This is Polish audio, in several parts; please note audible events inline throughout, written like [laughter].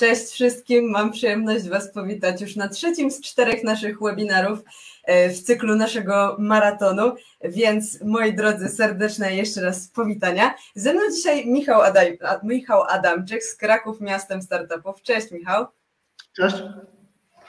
Cześć wszystkim, mam przyjemność Was powitać już na trzecim z czterech naszych webinarów e, w cyklu naszego maratonu, więc moi drodzy, serdeczne jeszcze raz powitania. Ze mną dzisiaj Michał, Michał Adamczyk z Kraków Miastem Startupów. Cześć Michał. Cześć.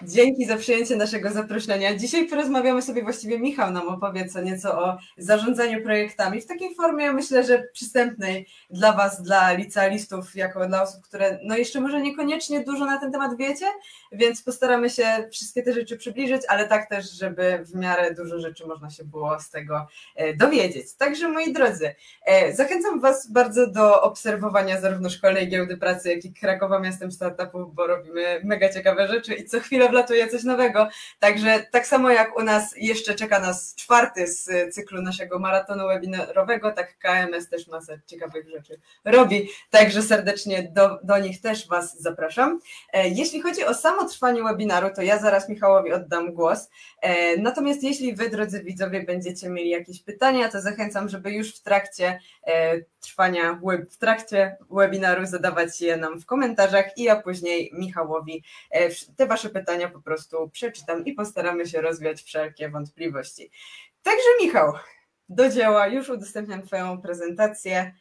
Dzięki za przyjęcie naszego zaproszenia. Dzisiaj porozmawiamy sobie, właściwie Michał nam opowie co nieco o zarządzaniu projektami w takiej formie, myślę, że przystępnej dla Was, dla licealistów, jako dla osób, które no jeszcze może niekoniecznie dużo na ten temat wiecie, więc postaramy się wszystkie te rzeczy przybliżyć, ale tak też, żeby w miarę dużo rzeczy można się było z tego e, dowiedzieć. Także moi drodzy, e, zachęcam Was bardzo do obserwowania zarówno Szkolnej Giełdy Pracy, jak i Krakowa Miastem Startupów, bo robimy mega ciekawe rzeczy i co chwilę wlatuje coś nowego. Także tak samo jak u nas jeszcze czeka nas czwarty z cyklu naszego maratonu webinarowego, tak KMS też masę ciekawych rzeczy robi. Także serdecznie do, do nich też Was zapraszam. E, jeśli chodzi o samo trwanie webinaru, to ja zaraz Michałowi oddam głos. E, natomiast jeśli Wy, drodzy widzowie, będziecie mieli jakieś pytania, to zachęcam, żeby już w trakcie e, trwania, w trakcie webinaru zadawać je nam w komentarzach i ja później Michałowi te Wasze pytania po prostu przeczytam i postaramy się rozwiać wszelkie wątpliwości. Także Michał, do dzieła, już udostępniam Twoją prezentację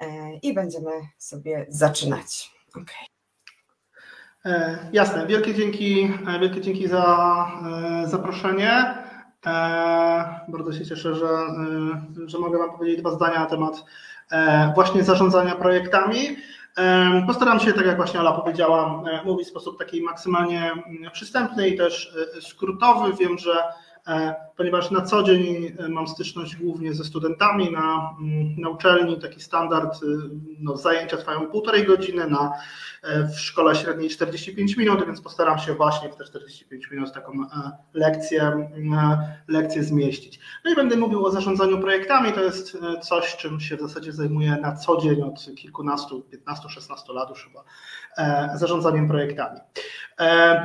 e, i będziemy sobie zaczynać. Okay. E, jasne, wielkie dzięki, e, wielkie dzięki za zaproszenie. Bardzo się cieszę, że, że mogę Wam powiedzieć dwa zdania na temat właśnie zarządzania projektami. Postaram się, tak jak właśnie Ala powiedziała, mówić w sposób taki maksymalnie mm, przystępny i też e, skrótowy. Wiem, że ponieważ na co dzień e, mam styczność głównie ze studentami na, mm, na uczelni. Taki standard, y, no, zajęcia trwają półtorej godziny, na, e, w szkole średniej 45 minut, więc postaram się właśnie w te 45 minut taką lekcję, lekcję zmieścić. No i będę mówił o zarządzaniu projektami. To jest coś, czym się w zasadzie zajmuję na co dzień od kilkunastu, 15-16 lat już chyba, zarządzaniem projektami.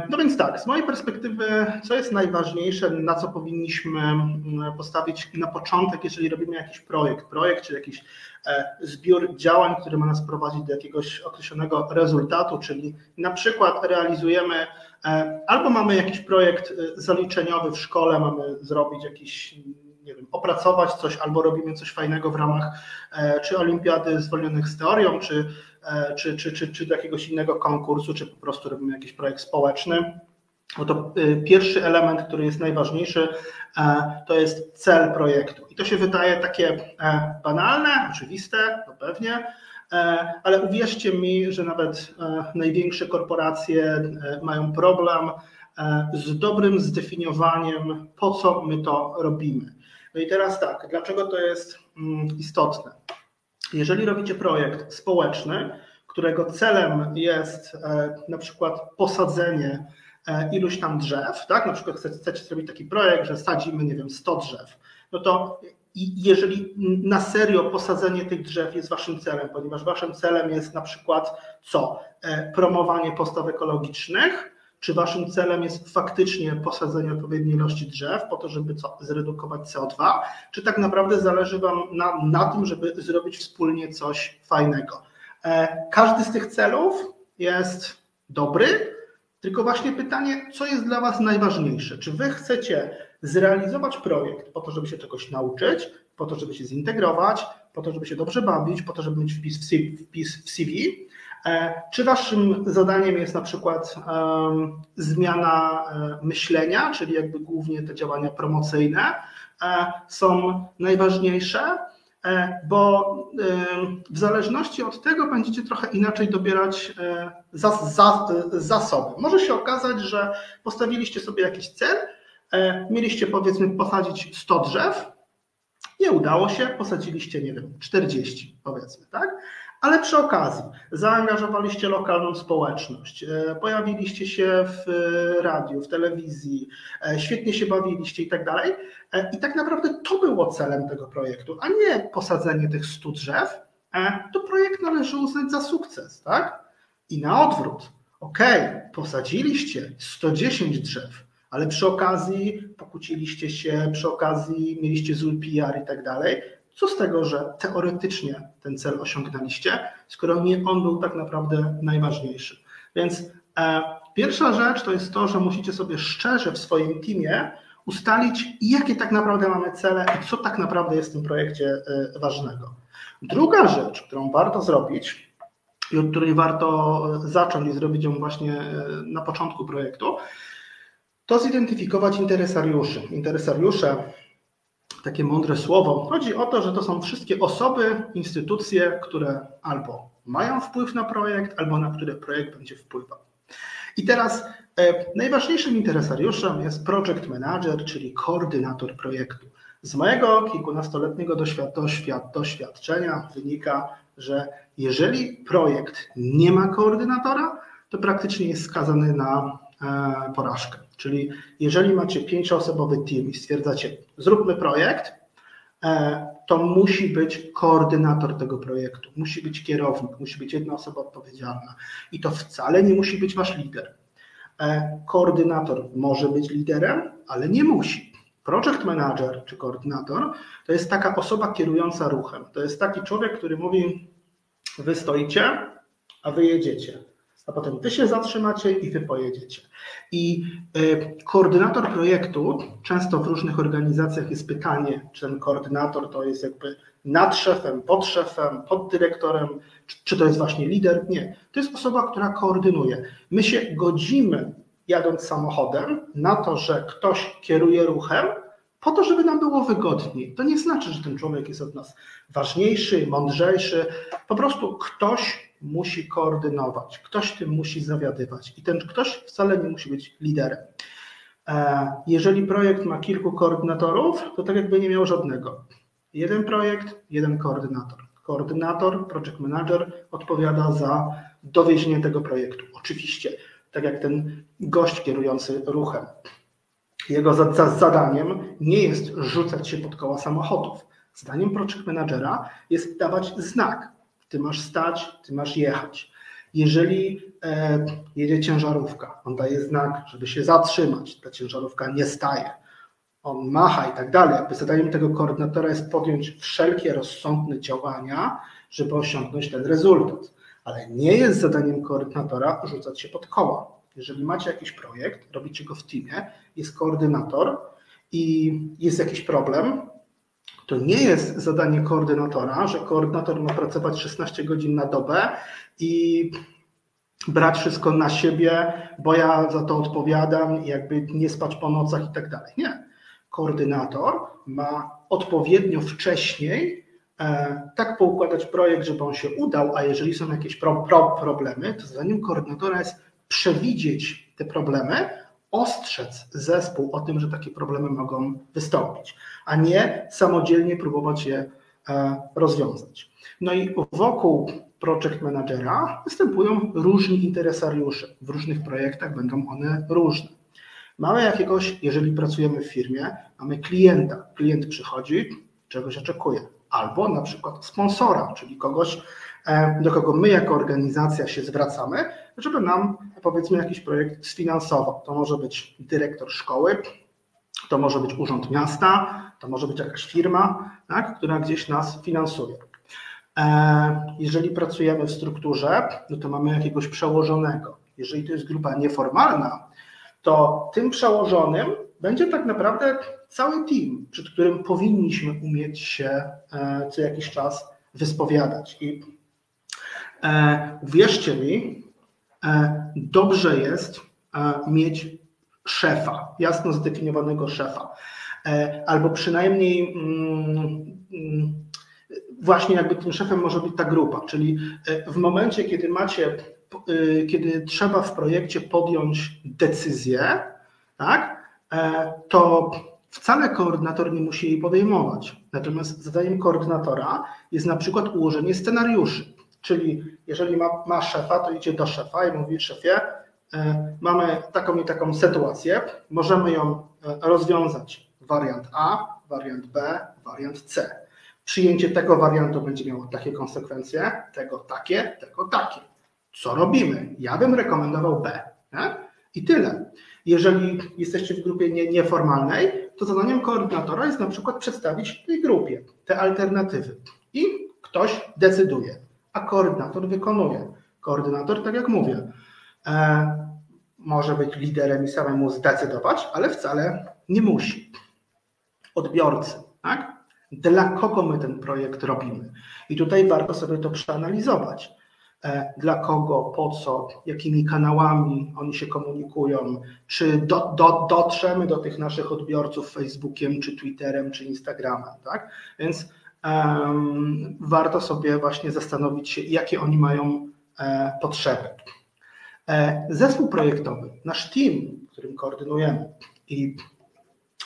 No więc tak, z mojej perspektywy, co jest najważniejsze, na co powinniśmy mm, postawić na początek, jeżeli robimy jakiś projekt, projekt czy jakiś e, zbiór działań, który ma nas prowadzić do jakiegoś określonego rezultatu, czyli na przykład realizujemy e, albo mamy jakiś projekt e, zaliczeniowy w szkole, mamy zrobić jakiś nie wiem, opracować coś albo robimy coś fajnego w ramach czy olimpiady zwolnionych z teorią, czy, czy, czy, czy, czy do jakiegoś innego konkursu, czy po prostu robimy jakiś projekt społeczny no to y, pierwszy element, który jest najważniejszy, e, to jest cel projektu. I to się wydaje takie e, banalne, oczywiste, no pewnie, e, ale uwierzcie mi, że nawet największe korporacje mają problem z dobrym zdefiniowaniem, po co my to robimy. No i teraz tak, dlaczego to jest mm, istotne? Jeżeli robicie projekt społeczny, którego celem jest na przykład posadzenie iluś tam drzew, tak? Na przykład chcecie zrobić taki projekt, że sadzimy, nie wiem, 100 drzew. No to jeżeli na serio posadzenie tych drzew jest waszym celem, ponieważ waszym celem jest na przykład co? E, promowanie postaw ekologicznych, czy waszym celem jest faktycznie posadzenie odpowiedniej ilości drzew po to, żeby co, zredukować CO2, czy tak naprawdę zależy wam na, na tym, żeby zrobić wspólnie coś fajnego. E, każdy z tych celów jest dobry, tylko właśnie pytanie, co jest dla Was najważniejsze? Czy Wy chcecie zrealizować projekt po to, żeby się czegoś nauczyć, po to, żeby się zintegrować, po to, żeby się dobrze bawić, po to, żeby mieć wpis w CV? Wpis w CV? E, czy Waszym zadaniem jest na przykład um, zmiana e, myślenia, czyli jakby głównie te działania promocyjne e, są najważniejsze? E, bo w zależności od tego będziecie trochę inaczej dobierać e, zasoby. Może się okazać, że postawiliście sobie jakiś cel, e, mieliście powiedzmy posadzić 100 drzew, nie udało się, posadziliście, nie wiem, 40 powiedzmy, tak? Ale przy okazji zaangażowaliście lokalną społeczność, e, pojawiliście się w e, radiu, w telewizji, e, świetnie się bawiliście i tak dalej. I tak naprawdę to było celem tego projektu, a nie posadzenie tych 100 drzew. To projekt należy uznać za sukces, tak? I na odwrót. OK, posadziliście 110 drzew, ale przy okazji pokłóciliście się, przy okazji mieliście zły PR i tak dalej co z tego, że teoretycznie ten cel osiągnęliście, skoro nie on był tak naprawdę najważniejszy. Więc e, pierwsza rzecz to jest to, że musicie sobie szczerze w swoim teamie ustalić, jakie tak naprawdę mamy cele i co tak naprawdę jest w tym projekcie e, ważnego. Druga rzecz, którą warto zrobić i od której warto zacząć i zrobić ją właśnie e, na początku projektu, to zidentyfikować interesariuszy. Interesariusze, takie mądre słowo, chodzi o to, że to są wszystkie osoby, instytucje, które albo mają wpływ na projekt, albo na które projekt będzie wpływał. I teraz e, najważniejszym interesariuszem jest project manager, czyli koordynator projektu. Z mojego kilkunastoletniego doświadczenia wynika, że jeżeli projekt nie ma koordynatora, to praktycznie jest skazany na e, porażkę. Czyli jeżeli macie pięcioosobowy team i stwierdzacie, zróbmy projekt, e, to musi być koordynator tego projektu, musi być kierownik, musi być jedna osoba odpowiedzialna. I to wcale nie musi być wasz lider. E, koordynator może być liderem, ale nie musi. Project manager czy koordynator to jest taka osoba kierująca ruchem. To jest taki człowiek, który mówi: Wy stoicie, a wy jedziecie a potem wy się zatrzymacie i wy pojedziecie. I y, koordynator projektu, często w różnych organizacjach jest pytanie, czy ten koordynator to jest jakby nad szefem, pod szefem, pod dyrektorem, czy, czy to jest właśnie lider? Nie. To jest osoba, która koordynuje. My się godzimy, jadąc samochodem, na to, że ktoś kieruje ruchem, po to, żeby nam było wygodniej. To nie znaczy, że ten człowiek jest od nas ważniejszy, mądrzejszy. Po prostu ktoś musi koordynować, ktoś tym musi zawiadywać i ten ktoś wcale nie musi być liderem. E, jeżeli projekt ma kilku koordynatorów, to tak jakby nie miał żadnego. Jeden projekt, jeden koordynator. Koordynator, project manager odpowiada za dowiezienie tego projektu. Oczywiście, tak jak ten gość kierujący ruchem. Jego zadaniem nie jest rzucać się pod koła samochodów. Zadaniem project managera jest dawać znak, ty masz stać, ty masz jechać. Jeżeli e, jedzie ciężarówka, on daje znak, żeby się zatrzymać, ta ciężarówka nie staje, on macha i tak dalej. Zadaniem tego koordynatora jest podjąć wszelkie rozsądne działania, żeby osiągnąć ten rezultat. Ale nie jest zadaniem koordynatora rzucać się pod koła. Jeżeli macie jakiś projekt, robicie go w teamie, jest koordynator i jest jakiś problem, to nie jest zadanie koordynatora, że koordynator ma pracować 16 godzin na dobę i brać wszystko na siebie, bo ja za to odpowiadam jakby nie spać po nocach i tak dalej. Nie. Koordynator ma odpowiednio wcześniej e, tak poukładać projekt, żeby on się udał, a jeżeli są jakieś pro, pro, problemy, to zadaniem koordynatora jest przewidzieć te problemy, ostrzec zespół o tym, że takie problemy mogą wystąpić, a nie samodzielnie próbować je e, rozwiązać. No i wokół project managera występują różni interesariusze. W różnych projektach będą one różne. Mamy jakiegoś, jeżeli pracujemy w firmie, mamy klienta. Klient przychodzi, czegoś oczekuje. Albo na przykład sponsora, czyli kogoś, e, do kogo my jako organizacja się zwracamy, żeby nam powiedzmy jakiś projekt sfinansował. To może być dyrektor szkoły, to może być urząd miasta, to może być jakaś firma, tak, która gdzieś nas finansuje. E, jeżeli pracujemy w strukturze, no to mamy jakiegoś przełożonego. Jeżeli to jest grupa nieformalna, to tym przełożonym będzie tak naprawdę cały team, przed którym powinniśmy umieć się e, co jakiś czas wyspowiadać. I e, uwierzcie mi, dobrze jest e, mieć szefa, jasno zdefiniowanego szefa, e, albo przynajmniej mm, mm, właśnie jakby tym szefem może być ta grupa, czyli w momencie, kiedy macie, kiedy trzeba w projekcie podjąć decyzję, tak, to wcale koordynator nie musi jej podejmować. Natomiast zadaniem koordynatora jest na przykład ułożenie scenariuszy. Czyli jeżeli ma, ma szefa, to idzie do szefa i mówi szefie, e, mamy taką i taką sytuację, możemy ją e, rozwiązać wariant A, wariant B, wariant C. Przyjęcie tego wariantu będzie miało takie konsekwencje, tego takie, tego takie. Co robimy? Ja bym rekomendował B. Nie? I tyle. Jeżeli jesteście w grupie nie, nieformalnej, to zadaniem koordynatora jest na przykład przedstawić tej grupie te alternatywy. I ktoś decyduje a koordynator wykonuje. Koordynator, tak jak mówię, może być liderem i samemu zdecydować, ale wcale nie musi. Odbiorcy, tak? Dla kogo my ten projekt robimy? I tutaj warto sobie to przeanalizować. E, dla kogo, po co, jakimi kanałami oni się komunikują, czy do, do, dotrzemy do tych naszych odbiorców Facebookiem, czy Twitterem, czy Instagramem, tak? Więc warto sobie właśnie zastanowić się, jakie oni mają e, potrzeby. E, zespół projektowy, nasz team, którym koordynujemy i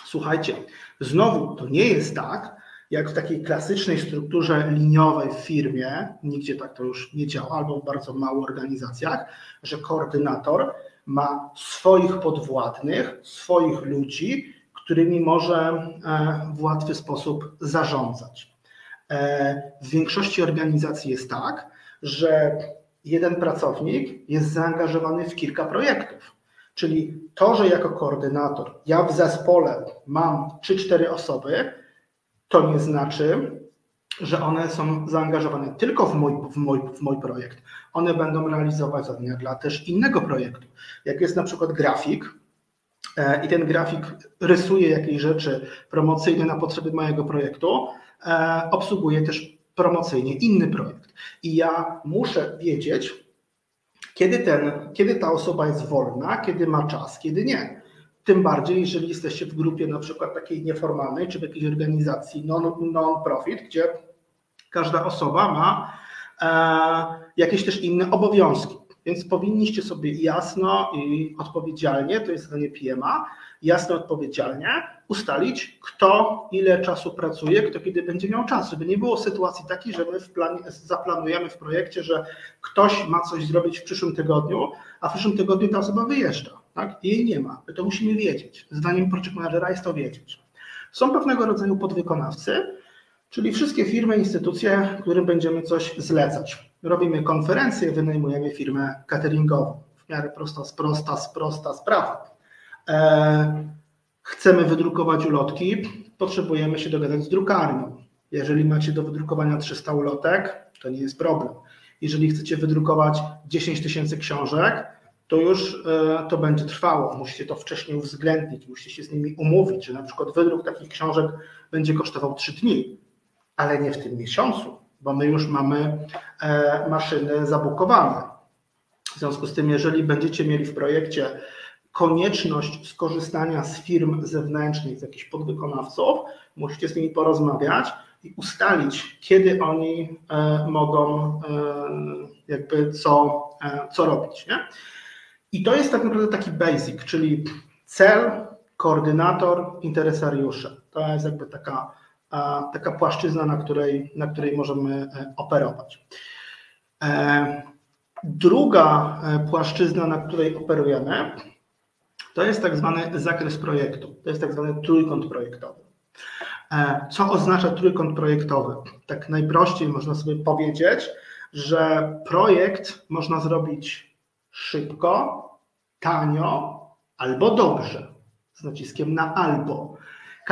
słuchajcie, znowu to nie jest tak, jak w takiej klasycznej strukturze liniowej w firmie, nigdzie tak to już nie działa, albo w bardzo małych organizacjach, że koordynator ma swoich podwładnych, swoich ludzi, którymi może e, w łatwy sposób zarządzać. E, w większości organizacji jest tak, że jeden pracownik jest zaangażowany w kilka projektów. Czyli to, że jako koordynator ja w zespole mam 3-4 osoby, to nie znaczy, że one są zaangażowane tylko w mój, w mój, w mój projekt. One będą realizować zadania dla też innego projektu. Jak jest na przykład grafik, i ten grafik rysuje jakieś rzeczy promocyjne na potrzeby mojego projektu, e, obsługuje też promocyjnie inny projekt. I ja muszę wiedzieć, kiedy, ten, kiedy ta osoba jest wolna, kiedy ma czas, kiedy nie. Tym bardziej, jeżeli jesteście w grupie na przykład takiej nieformalnej, czy w jakiejś organizacji non-profit, gdzie każda osoba ma e, jakieś też inne obowiązki. Więc powinniście sobie jasno i odpowiedzialnie, to jest zadanie PMA, jasno odpowiedzialnie ustalić, kto ile czasu pracuje, kto kiedy będzie miał czas, żeby nie było sytuacji takiej, że my w zaplanujemy w projekcie, że ktoś ma coś zrobić w przyszłym tygodniu, a w przyszłym tygodniu ta osoba wyjeżdża. Tak? I jej nie ma. My to musimy wiedzieć. Zdaniem project managera jest to wiedzieć. Są pewnego rodzaju podwykonawcy, czyli wszystkie firmy, instytucje, którym będziemy coś zlecać. Robimy konferencje, wynajmujemy firmę cateringową. W miarę prosta, prosta, prosta sprawa. E, chcemy wydrukować ulotki, potrzebujemy się dogadać z drukarnią. Jeżeli macie do wydrukowania 300 ulotek, to nie jest problem. Jeżeli chcecie wydrukować 10 tysięcy książek, to już e, to będzie trwało. Musicie to wcześniej uwzględnić, musicie się z nimi umówić, że na przykład wydruk takich książek będzie kosztował 3 dni, ale nie w tym miesiącu, bo my już mamy e, maszyny zabukowane. W związku z tym, jeżeli będziecie mieli w projekcie konieczność skorzystania z firm zewnętrznych, z jakichś podwykonawców, musicie z nimi porozmawiać i ustalić, kiedy oni e, mogą jakby co, co robić. Nie? I to jest tak naprawdę taki basic, czyli cel, koordynator, interesariusze. To jest jakby taka, taka płaszczyzna, na której, na której możemy e, operować. E, druga e, płaszczyzna, na której operujemy, to jest tak zwany zakres projektu. To jest tak zwany trójkąt projektowy. Co oznacza trójkąt projektowy? Tak najprościej można sobie powiedzieć, że projekt można zrobić szybko, tanio albo dobrze, z naciskiem na albo.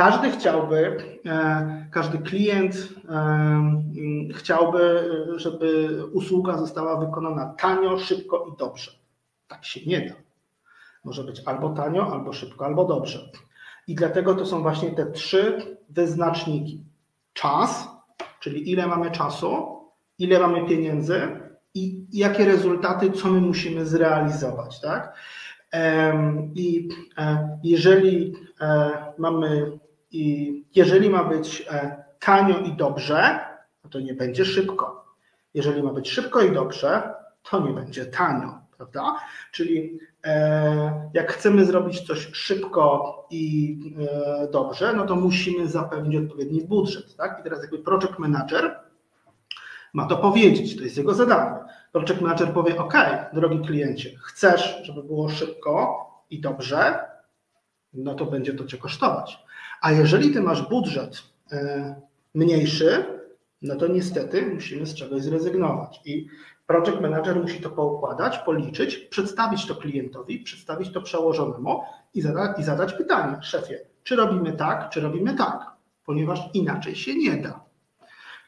Każdy chciałby, e, każdy klient e, chciałby, żeby usługa została wykonana tanio, szybko i dobrze. Tak się nie da. Może być albo tanio, albo szybko, albo dobrze. I dlatego to są właśnie te trzy wyznaczniki. Czas, czyli ile mamy czasu, ile mamy pieniędzy i jakie rezultaty, co my musimy zrealizować, tak? I e, jeżeli e, mamy, jeżeli ma być e, tanio i dobrze, to nie będzie szybko. Jeżeli ma być szybko i dobrze, to nie będzie tanio, prawda? Czyli jak chcemy zrobić coś szybko i dobrze, no to musimy zapewnić odpowiedni budżet, tak? I teraz jakby project manager ma to powiedzieć, to jest jego zadanie. Project manager powie: OK, drogi kliencie, chcesz, żeby było szybko i dobrze, no to będzie to cię kosztować. A jeżeli ty masz budżet e, mniejszy, no to niestety musimy z czegoś zrezygnować. I project manager musi to poukładać, policzyć, przedstawić to klientowi, przedstawić to przełożonemu i, zada, i zadać pytanie: szefie, czy robimy tak, czy robimy tak, ponieważ inaczej się nie da.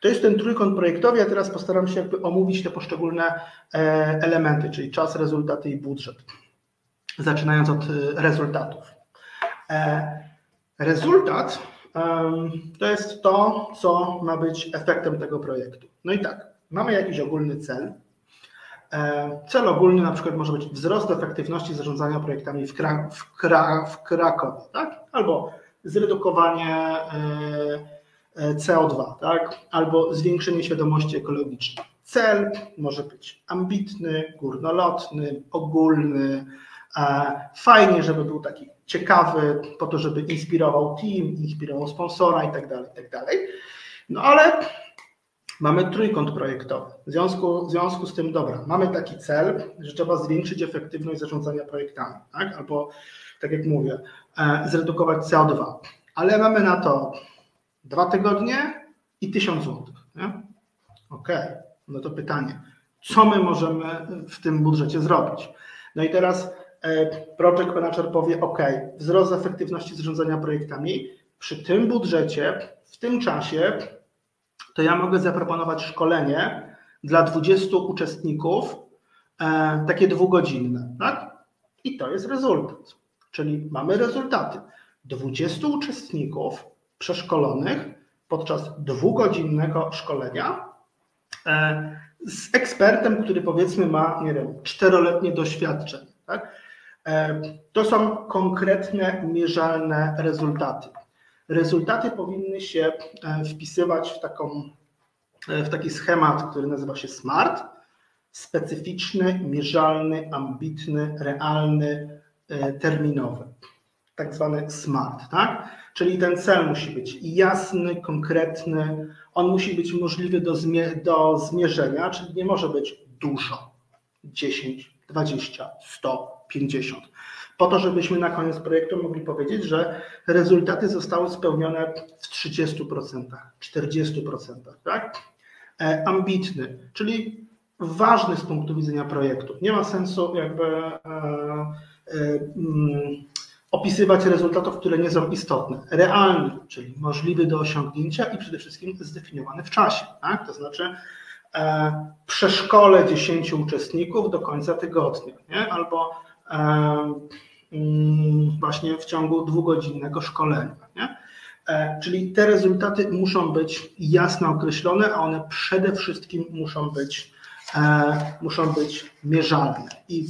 To jest ten trójkąt projektowy. Ja teraz postaram się jakby omówić te poszczególne e, elementy, czyli czas, rezultaty i budżet. Zaczynając od e, rezultatów. Rezultat to jest to, co ma być efektem tego projektu. No i tak, mamy jakiś ogólny cel. Cel ogólny na przykład może być wzrost efektywności zarządzania projektami w, Kra w, Kra w Krakowie, tak? albo zredukowanie E, CO2, tak? albo zwiększenie świadomości ekologicznej. Cel może być ambitny, górnolotny, ogólny. E, fajnie, żeby był taki ciekawy, po to, żeby inspirował team, inspirował sponsora i tak dalej, tak dalej. No ale mamy trójkąt projektowy. W związku, w związku z tym, dobra, mamy taki cel, że trzeba zwiększyć efektywność zarządzania projektami, tak? albo tak jak mówię, e, zredukować CO2. Ale mamy na to Dwa tygodnie i tysiąc złotych. Okej, okay. no to pytanie, co my możemy w tym budżecie zrobić? No i teraz project manager powie, OK, wzrost efektywności zarządzania projektami przy tym budżecie, w tym czasie, to ja mogę zaproponować szkolenie dla 20 uczestników, e, takie dwugodzinne, tak? I to jest rezultat. Czyli mamy rezultaty. 20 uczestników przeszkolonych podczas dwugodzinnego szkolenia e, z ekspertem, który powiedzmy ma, nie wiem, czteroletnie doświadczenie. Tak? E, to są konkretne, mierzalne rezultaty. Rezultaty powinny się e, wpisywać w, taką, w taki schemat, który nazywa się SMART. Specyficzny, mierzalny, ambitny, realny, terminowy. Tak zwany SMART. Tak? Czyli ten cel musi być jasny, konkretny, on musi być możliwy do, zmie do zmierzenia, czyli nie może być dużo 10, 20, 100, 50. Po to, żebyśmy na koniec projektu mogli powiedzieć, że rezultaty zostały spełnione w 30%, 40%. Tak? E, ambitny, czyli ważny z punktu widzenia projektu. Nie ma sensu jakby. E, e, mm, opisywać rezultatów, które nie są istotne. Realny, czyli możliwy do osiągnięcia i przede wszystkim zdefiniowany w czasie. Tak? To znaczy e, przeszkole 10 uczestników do końca tygodnia, nie? albo właśnie w ciągu dwugodzinnego szkolenia. Nie? E, czyli te rezultaty muszą być jasno określone, a one przede wszystkim muszą być, e, muszą być mierzalne. I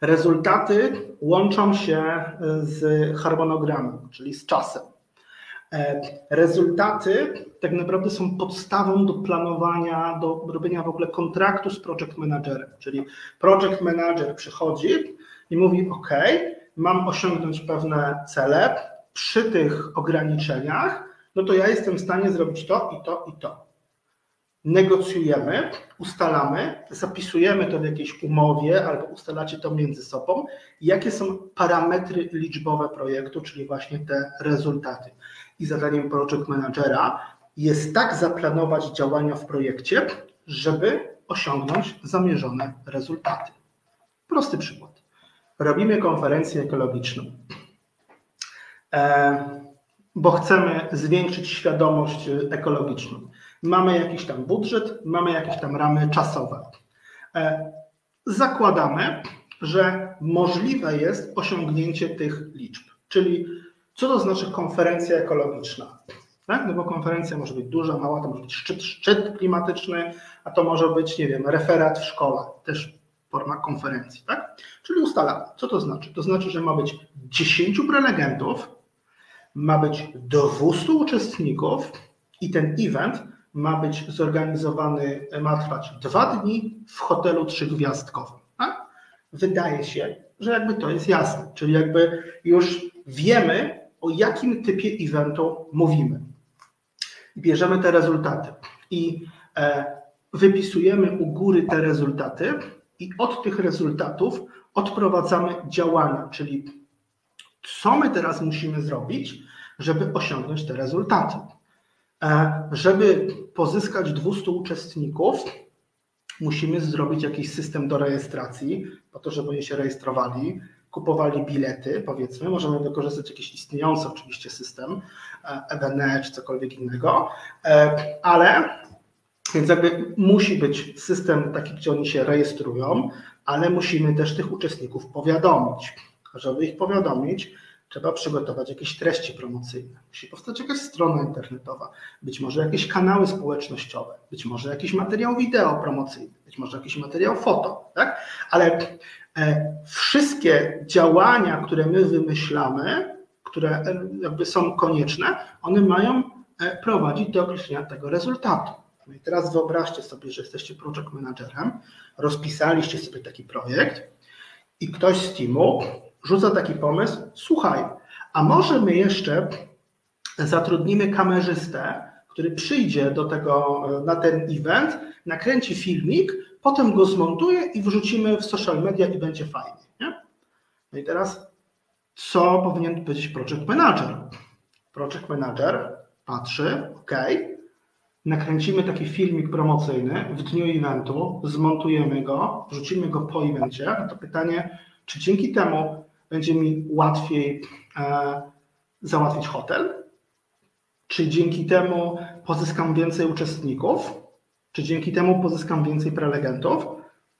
Rezultaty łączą się e, z harmonogramem, czyli z czasem. E, rezultaty tak naprawdę są podstawą do planowania, do robienia w ogóle kontraktu z project managerem. Czyli project manager przychodzi i mówi: OK, mam osiągnąć pewne cele przy tych ograniczeniach, no to ja jestem w stanie zrobić to i to i to negocjujemy, ustalamy, zapisujemy to w jakiejś umowie albo ustalacie to między sobą, jakie są parametry liczbowe projektu, czyli właśnie te rezultaty. I zadaniem project managera jest tak zaplanować działania w projekcie, żeby osiągnąć zamierzone rezultaty. Prosty przykład. Robimy konferencję ekologiczną, e, bo chcemy zwiększyć świadomość ekologiczną mamy jakiś tam budżet, mamy jakieś tam ramy czasowe. E, zakładamy, że możliwe jest osiągnięcie tych liczb. Czyli co to znaczy konferencja ekologiczna? Tak? No bo konferencja może być duża, mała, to może być szczyt, szczyt klimatyczny, a to może być, nie wiem, referat w szkole, też forma konferencji, tak? Czyli ustalamy. Co to znaczy? To znaczy, że ma być 10 prelegentów, ma być 200 uczestników i ten event ma być zorganizowany, ma trwać dwa dni w hotelu trzygwiazdkowym. Tak? Wydaje się, że jakby to jest jasne, czyli jakby już wiemy, o jakim typie eventu mówimy. Bierzemy te rezultaty i e, wypisujemy u góry te rezultaty i od tych rezultatów odprowadzamy działania, czyli co my teraz musimy zrobić, żeby osiągnąć te rezultaty. E, żeby pozyskać 200 uczestników, musimy zrobić jakiś system do rejestracji, po to, żeby oni się rejestrowali, kupowali bilety, powiedzmy, możemy wykorzystać jakiś istniejący oczywiście system, EBNE czy cokolwiek innego, ale więc jakby musi być system taki, gdzie oni się rejestrują, ale musimy też tych uczestników powiadomić. Żeby ich powiadomić, trzeba przygotować jakieś treści promocyjne. Musi powstać jakaś strona internetowa, być może jakieś kanały społecznościowe, być może jakiś materiał wideo promocyjny, być może jakiś materiał foto, tak? Ale e, wszystkie działania, które my wymyślamy, które e, jakby są konieczne, one mają e, prowadzić do określenia tego rezultatu. No i teraz wyobraźcie sobie, że jesteście project managerem, rozpisaliście sobie taki projekt i ktoś z teamu rzuca taki pomysł, słuchaj, a może my jeszcze zatrudnimy kamerzystę, który przyjdzie do tego, na ten event, nakręci filmik, potem go zmontuje i wrzucimy w social media i będzie fajnie. Nie? No i teraz, co powinien być project manager? Project manager patrzy, ok, nakręcimy taki filmik promocyjny w dniu eventu, zmontujemy go, wrzucimy go po evencie, to pytanie, czy dzięki temu będzie mi łatwiej e, załatwić hotel? Czy dzięki temu pozyskam więcej uczestników? Czy dzięki temu pozyskam więcej prelegentów?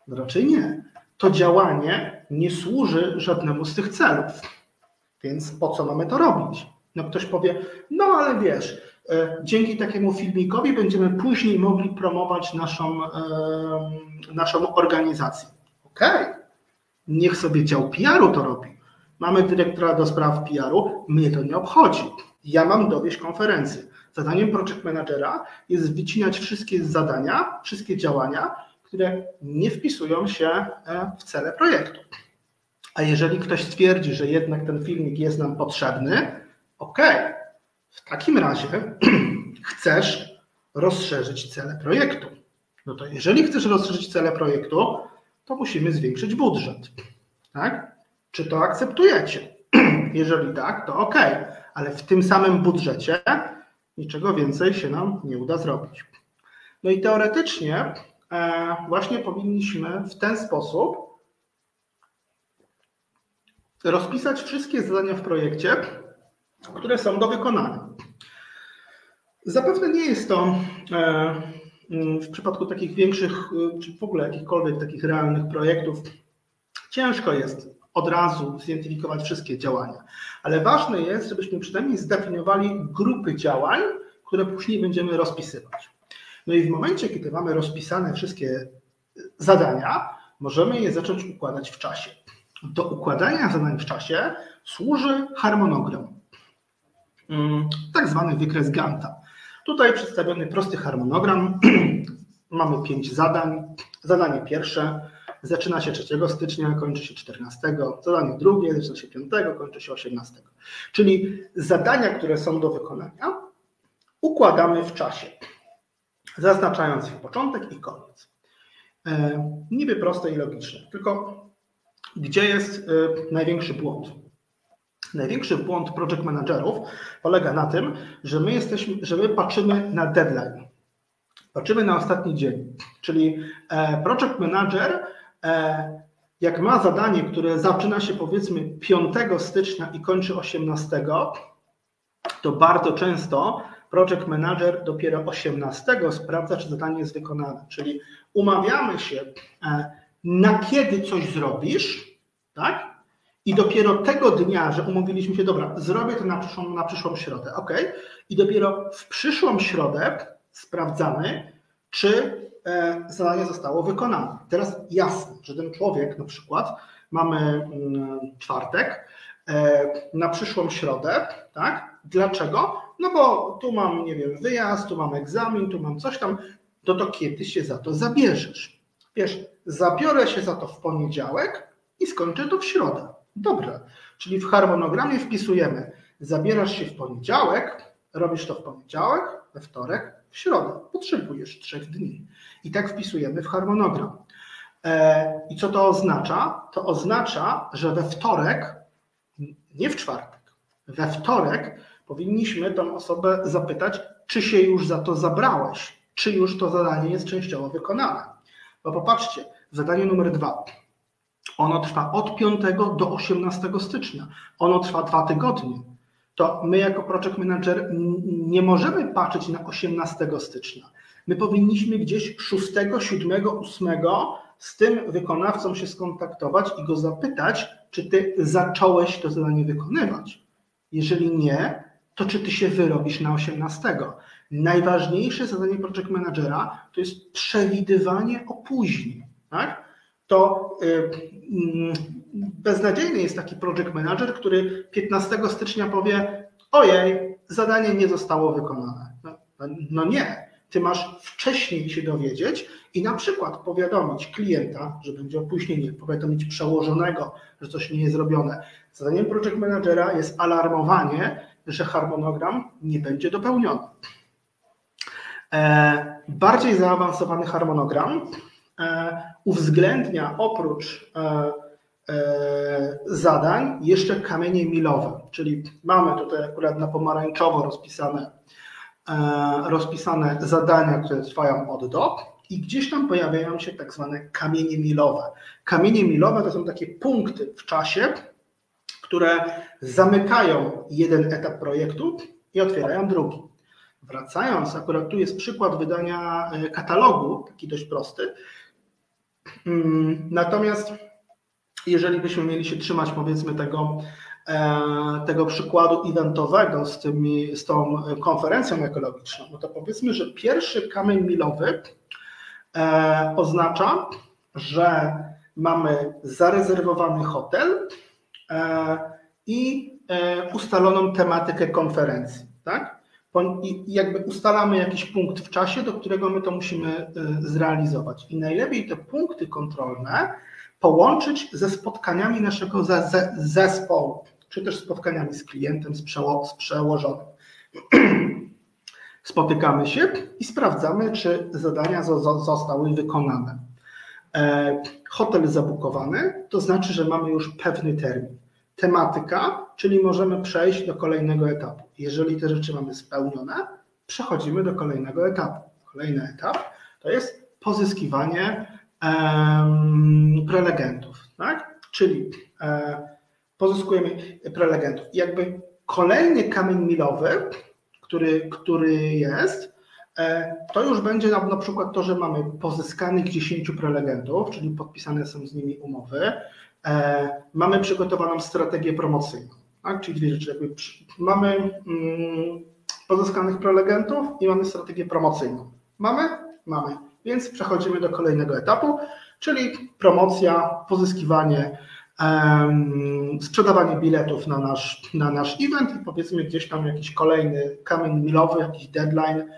Raczej nie. To działanie nie służy żadnemu z tych celów. Więc po co mamy to robić? No ktoś powie, no ale wiesz, e, dzięki takiemu filmikowi będziemy później mogli promować naszą, e, naszą organizację. Okej, okay. niech sobie dział PR-u to robi. Mamy dyrektora do spraw PR-u, mnie to nie obchodzi. Ja mam dowieść konferencję. Zadaniem project managera jest wycinać wszystkie zadania, wszystkie działania, które nie wpisują się e, w cele projektu. A jeżeli ktoś stwierdzi, że jednak ten filmik jest nam potrzebny, ok, w takim razie [clears throat] chcesz rozszerzyć cele projektu. No to jeżeli chcesz rozszerzyć cele projektu, to musimy zwiększyć budżet. Tak? Czy to akceptujecie? [clears throat] Jeżeli tak, to ok, ale w tym samym budżecie niczego więcej się nam nie uda zrobić. No i teoretycznie e, właśnie powinniśmy w ten sposób rozpisać wszystkie zadania w projekcie, które są do wykonania. Zapewne nie jest to e, w przypadku takich większych, czy w ogóle jakichkolwiek takich realnych projektów, ciężko jest od razu zidentyfikować wszystkie działania. Ale ważne jest, żebyśmy przynajmniej zdefiniowali grupy działań, które później będziemy rozpisywać. No i w momencie, kiedy mamy rozpisane wszystkie zadania, możemy je zacząć układać w czasie. Do układania zadań w czasie służy harmonogram, mm, tak zwany wykres Ganta. Tutaj przedstawiony prosty harmonogram. [clears throat] Mamy pięć zadań. Zadanie pierwsze zaczyna się 3 stycznia, kończy się 14. Zadanie drugie zaczyna się 5, kończy się 18. Czyli zadania, które są do wykonania, układamy w czasie, zaznaczając ich początek i koniec. E, niby proste i logiczne, tylko gdzie jest e, największy błąd? Największy błąd project managerów polega na tym, że my jesteśmy, że my patrzymy na deadline. Patrzymy na ostatni dzień, czyli e, project manager jak ma zadanie, które zaczyna się powiedzmy 5 stycznia i kończy 18, to bardzo często project manager dopiero 18 sprawdza, czy zadanie jest wykonane. Czyli umawiamy się, e, na kiedy coś zrobisz, tak? I dopiero tego dnia, że umówiliśmy się, dobra, zrobię to na przyszłą, na przyszłą środę, ok? I dopiero w przyszłą środę sprawdzamy, czy E, zadanie zostało wykonane. Teraz jasne, że ten człowiek na przykład mamy mm, czwartek, e, na przyszłą środę, tak? Dlaczego? No bo tu mam, nie wiem, wyjazd, tu mam egzamin, tu mam coś tam, to to kiedy się za to zabierzesz? Wiesz, zabiorę się za to w poniedziałek i skończę to w środę. Dobra, czyli w harmonogramie wpisujemy, zabierasz się w poniedziałek, robisz to w poniedziałek, we wtorek, w środę. Potrzebujesz trzech dni. I tak wpisujemy w harmonogram. E, I co to oznacza? To oznacza, że we wtorek, nie w czwartek, we wtorek powinniśmy tą osobę zapytać, czy się już za to zabrałeś, czy już to zadanie jest częściowo wykonane. Bo popatrzcie, zadanie numer dwa. Ono trwa od 5 do 18 stycznia. Ono trwa dwa tygodnie. To my jako project manager nie możemy patrzeć na 18 stycznia. My powinniśmy gdzieś 6, 7, 8 z tym wykonawcą się skontaktować i go zapytać, czy ty zacząłeś to zadanie wykonywać. Jeżeli nie, to czy ty się wyrobisz na 18? Najważniejsze zadanie project managera to jest przewidywanie opóźnień. Tak? To yy, beznadziejny jest taki project manager, który 15 stycznia powie: Ojej, zadanie nie zostało wykonane. No, no nie. Ty masz wcześniej się dowiedzieć i na przykład powiadomić klienta, że będzie opóźnienie, powiadomić przełożonego, że coś nie jest zrobione. Zadaniem project managera jest alarmowanie, że harmonogram nie będzie dopełniony. E, bardziej zaawansowany harmonogram e, uwzględnia oprócz e, zadań jeszcze kamienie milowe, czyli mamy tutaj akurat na pomarańczowo rozpisane, rozpisane zadania, które trwają od do i gdzieś tam pojawiają się tak zwane kamienie milowe. Kamienie milowe to są takie punkty w czasie, które zamykają jeden etap projektu i otwierają drugi. Wracając, akurat tu jest przykład wydania e, katalogu, taki dość prosty. Mm, natomiast jeżeli byśmy mieli się trzymać powiedzmy tego, e, tego przykładu eventowego z, tymi, z tą konferencją ekologiczną, no to powiedzmy, że pierwszy kamień milowy e, oznacza, że mamy zarezerwowany hotel i ustaloną tematykę konferencji. Tak? i jakby ustalamy jakiś punkt w czasie, do którego my to musimy zrealizować. I najlepiej te punkty kontrolne połączyć ze spotkaniami naszego zespołu, czy też spotkaniami z klientem, z, przeło z przełożonym. [clears throat] Spotykamy się i sprawdzamy, czy zadania zostały wykonane. E, hotel zabukowany, to znaczy, że mamy już pewny termin tematyka, czyli możemy przejść do kolejnego etapu. Jeżeli te rzeczy mamy spełnione, przechodzimy do kolejnego etapu. Kolejny etap to jest pozyskiwanie prelegentów, tak? Czyli e, pozyskujemy prelegentów. Jakby kolejny kamień milowy, który, który jest, e, to już będzie na, na przykład to, że mamy pozyskanych 10 prelegentów, czyli podpisane są z nimi umowy, E, mamy przygotowaną strategię promocyjną, tak? czyli dwie rzeczy. Jakby mamy mm, pozyskanych prelegentów i mamy strategię promocyjną. Mamy? Mamy. Więc przechodzimy do kolejnego etapu, czyli promocja, pozyskiwanie, um, sprzedawanie biletów na nasz, na nasz event i powiedzmy gdzieś tam jakiś kolejny kamień milowy, jakiś deadline,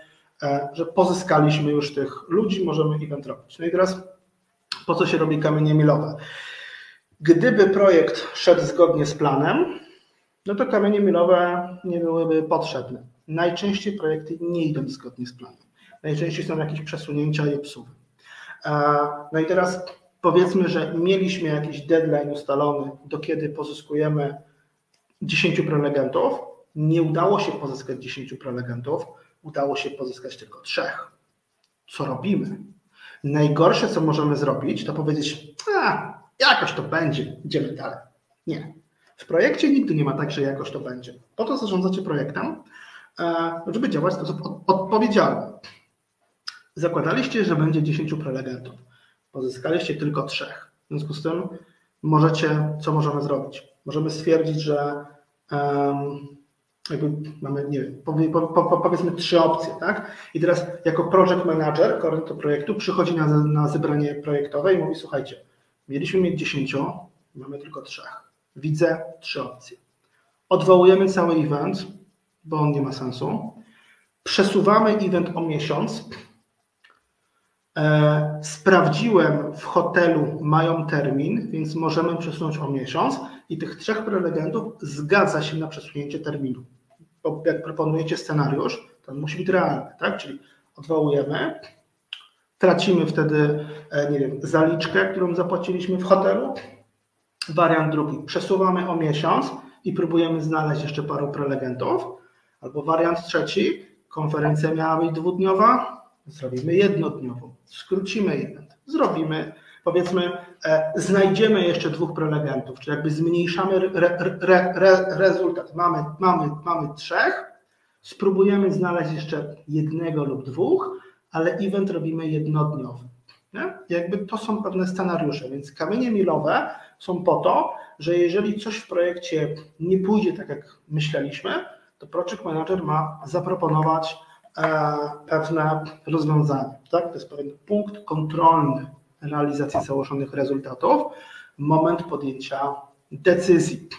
e, że pozyskaliśmy już tych ludzi, możemy event robić. No i teraz po co się robi kamienie milowe? Gdyby projekt szedł zgodnie z planem, no to kamienie milowe nie byłyby potrzebne. Najczęściej projekty nie idą zgodnie z planem. Najczęściej są jakieś przesunięcia i obsuwy. No i teraz powiedzmy, że mieliśmy jakiś deadline ustalony, do kiedy pozyskujemy 10 prelegentów. Nie udało się pozyskać 10 prelegentów, udało się pozyskać tylko trzech. Co robimy? Najgorsze, co możemy zrobić, to powiedzieć, a, Jakoś to będzie, idziemy dalej. Nie. W projekcie nigdy nie ma tak, że jakoś to będzie. Po to zarządzacie projektem, e, żeby działać w sposób odpowiedzialny. Zakładaliście, że będzie 10 prelegentów. Pozyskaliście tylko trzech. W związku z tym możecie, co możemy zrobić? Możemy stwierdzić, że jakby mamy, nie wiem, po, po, powiedzmy trzy opcje, tak? I teraz jako project manager do projektu przychodzi na, na zebranie projektowe i mówi, słuchajcie, Mieliśmy mieć 10, mamy tylko trzech. Widzę trzy opcje. Odwołujemy cały event, bo on nie ma sensu. Przesuwamy event o miesiąc. E, sprawdziłem w hotelu, mają termin, więc możemy przesunąć o miesiąc i tych trzech prelegentów zgadza się na przesunięcie terminu. Bo jak proponujecie scenariusz, to on musi być realny, tak? Czyli odwołujemy, Tracimy wtedy, e, nie wiem, zaliczkę, którą zapłaciliśmy w hotelu. Wariant drugi, przesuwamy o miesiąc i próbujemy znaleźć jeszcze paru prelegentów. Albo wariant trzeci, konferencja miała być dwudniowa, zrobimy jednodniową, skrócimy event, zrobimy, powiedzmy, e, znajdziemy jeszcze dwóch prelegentów, czyli jakby zmniejszamy re, re, re, rezultat. Mamy, mamy, mamy trzech, spróbujemy znaleźć jeszcze jednego lub dwóch, ale event robimy jednodniowy. Nie? Jakby to są pewne scenariusze, więc kamienie milowe są po to, że jeżeli coś w projekcie nie pójdzie tak, jak myśleliśmy, to project manager ma zaproponować pewne rozwiązanie. Tak? To jest pewien punkt kontrolny realizacji założonych rezultatów, moment podjęcia decyzji.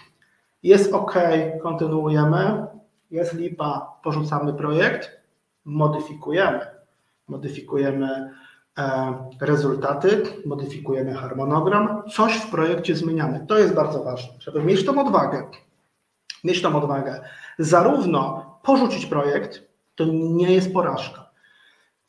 Jest OK, kontynuujemy, jest lipa, porzucamy projekt, modyfikujemy. Modyfikujemy e, rezultaty, modyfikujemy harmonogram, coś w projekcie zmieniamy. To jest bardzo ważne, żeby mieć tą odwagę. Mieć tą odwagę. Zarówno porzucić projekt, to nie jest porażka.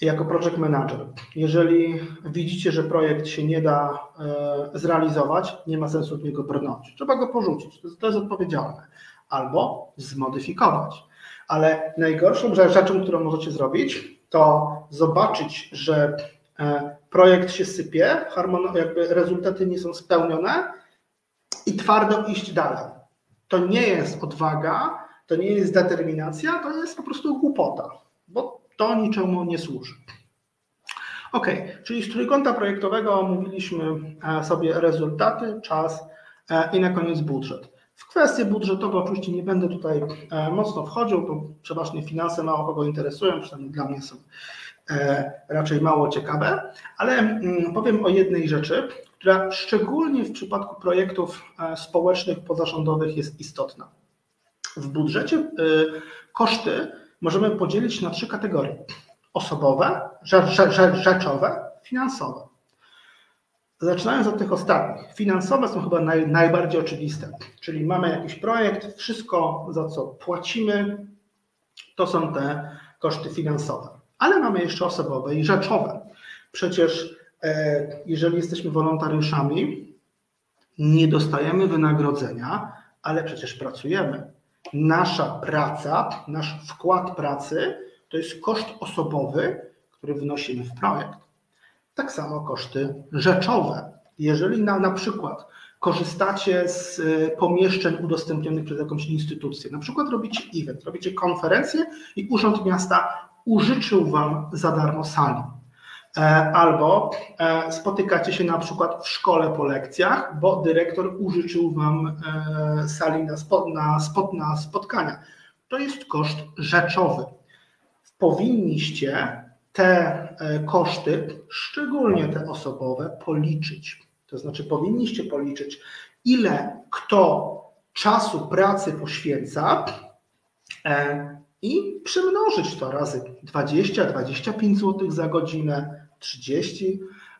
Jako project manager, jeżeli widzicie, że projekt się nie da e, zrealizować, nie ma sensu od niego brnąć. Trzeba go porzucić, to jest, to jest odpowiedzialne. Albo zmodyfikować. Ale najgorszą rzeczą, którą możecie zrobić, to zobaczyć, że e, projekt się sypie, jakby rezultaty nie są spełnione i twardo iść dalej. To nie jest odwaga, to nie jest determinacja, to jest po prostu głupota, bo to niczemu nie służy. Ok, czyli z trójkąta projektowego omówiliśmy e, sobie rezultaty, czas e, i na koniec budżet. W kwestie budżetowe oczywiście nie będę tutaj e, mocno wchodził, bo przeważnie finanse mało kogo interesują, przynajmniej dla mnie są raczej mało ciekawe, ale mm, powiem o jednej rzeczy, która szczególnie w przypadku projektów społecznych, pozarządowych jest istotna. W budżecie koszty możemy podzielić na trzy kategorie: osobowe, rzeczowe, finansowe. Zaczynając od tych ostatnich. Finansowe są chyba naj, najbardziej oczywiste, czyli mamy jakiś projekt, wszystko za co płacimy, to są te koszty finansowe. Ale mamy jeszcze osobowe i rzeczowe. Przecież e, jeżeli jesteśmy wolontariuszami, nie dostajemy wynagrodzenia, ale przecież pracujemy nasza praca, nasz wkład pracy to jest koszt osobowy, który wnosimy w projekt. Tak samo koszty rzeczowe. Jeżeli na, na przykład korzystacie z y, pomieszczeń udostępnionych przez jakąś instytucję, na przykład robicie event, robicie konferencję i Urząd Miasta użyczył Wam za darmo sali albo e, spotykacie się na przykład w szkole po lekcjach, bo dyrektor użyczył wam e, sali na, spot, na, spot, na spotkania. To jest koszt rzeczowy. Powinniście te koszty, szczególnie te osobowe, policzyć. To znaczy, powinniście policzyć, ile kto czasu pracy poświęca i przemnożyć to razy 20-25 zł za godzinę, 30.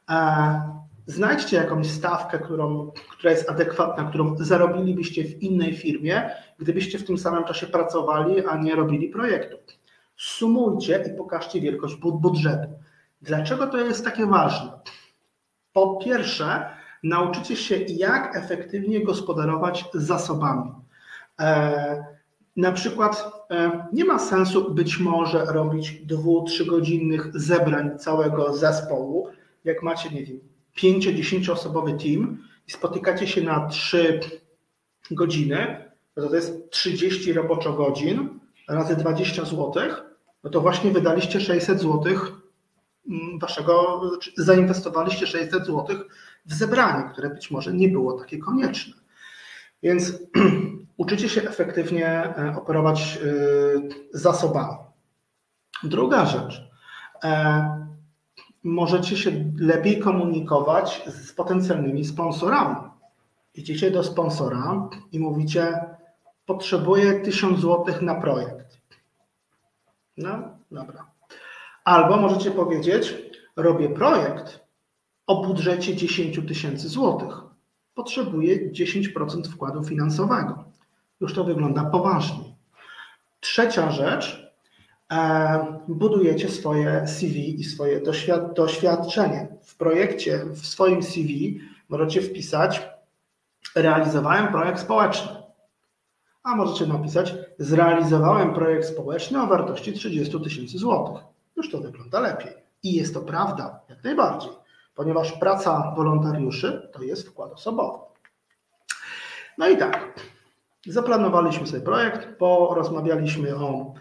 E, znajdźcie jakąś stawkę, którą, która jest adekwatna, którą zarobilibyście w innej firmie, gdybyście w tym samym czasie pracowali, a nie robili projektu. Sumujcie i pokażcie wielkość budżetu. Dlaczego to jest takie ważne? Po pierwsze, nauczycie się, jak efektywnie gospodarować zasobami. E, na przykład e, nie ma sensu być może robić dwu, trzygodzinnych zebrań całego zespołu, jak macie, nie wiem, 5-10 osobowy team i spotykacie się na 3 godziny, no to, to jest 30 roboczo godzin razy 20 zł, no to właśnie wydaliście 600 zł mm, waszego, zainwestowaliście 600 zł w zebranie, które być może nie było takie konieczne. Więc [clears throat] uczycie się efektywnie e, operować e, zasobami. Druga rzecz. E, możecie się lepiej komunikować z potencjalnymi sponsorami. Idziecie do sponsora i mówicie, potrzebuję 1000 zł na projekt. No, dobra. Albo możecie powiedzieć, robię projekt o budżecie 10 tysięcy złotych. Potrzebuję 10% wkładu finansowego już to wygląda poważnie. Trzecia rzecz, e, budujecie swoje CV i swoje doświadczenie. W projekcie, w swoim CV możecie wpisać realizowałem projekt społeczny. A możecie napisać zrealizowałem projekt społeczny o wartości 30 tysięcy złotych. Już to wygląda lepiej. I jest to prawda, jak najbardziej. Ponieważ praca wolontariuszy to jest wkład osobowy. No i tak, zaplanowaliśmy sobie projekt, porozmawialiśmy o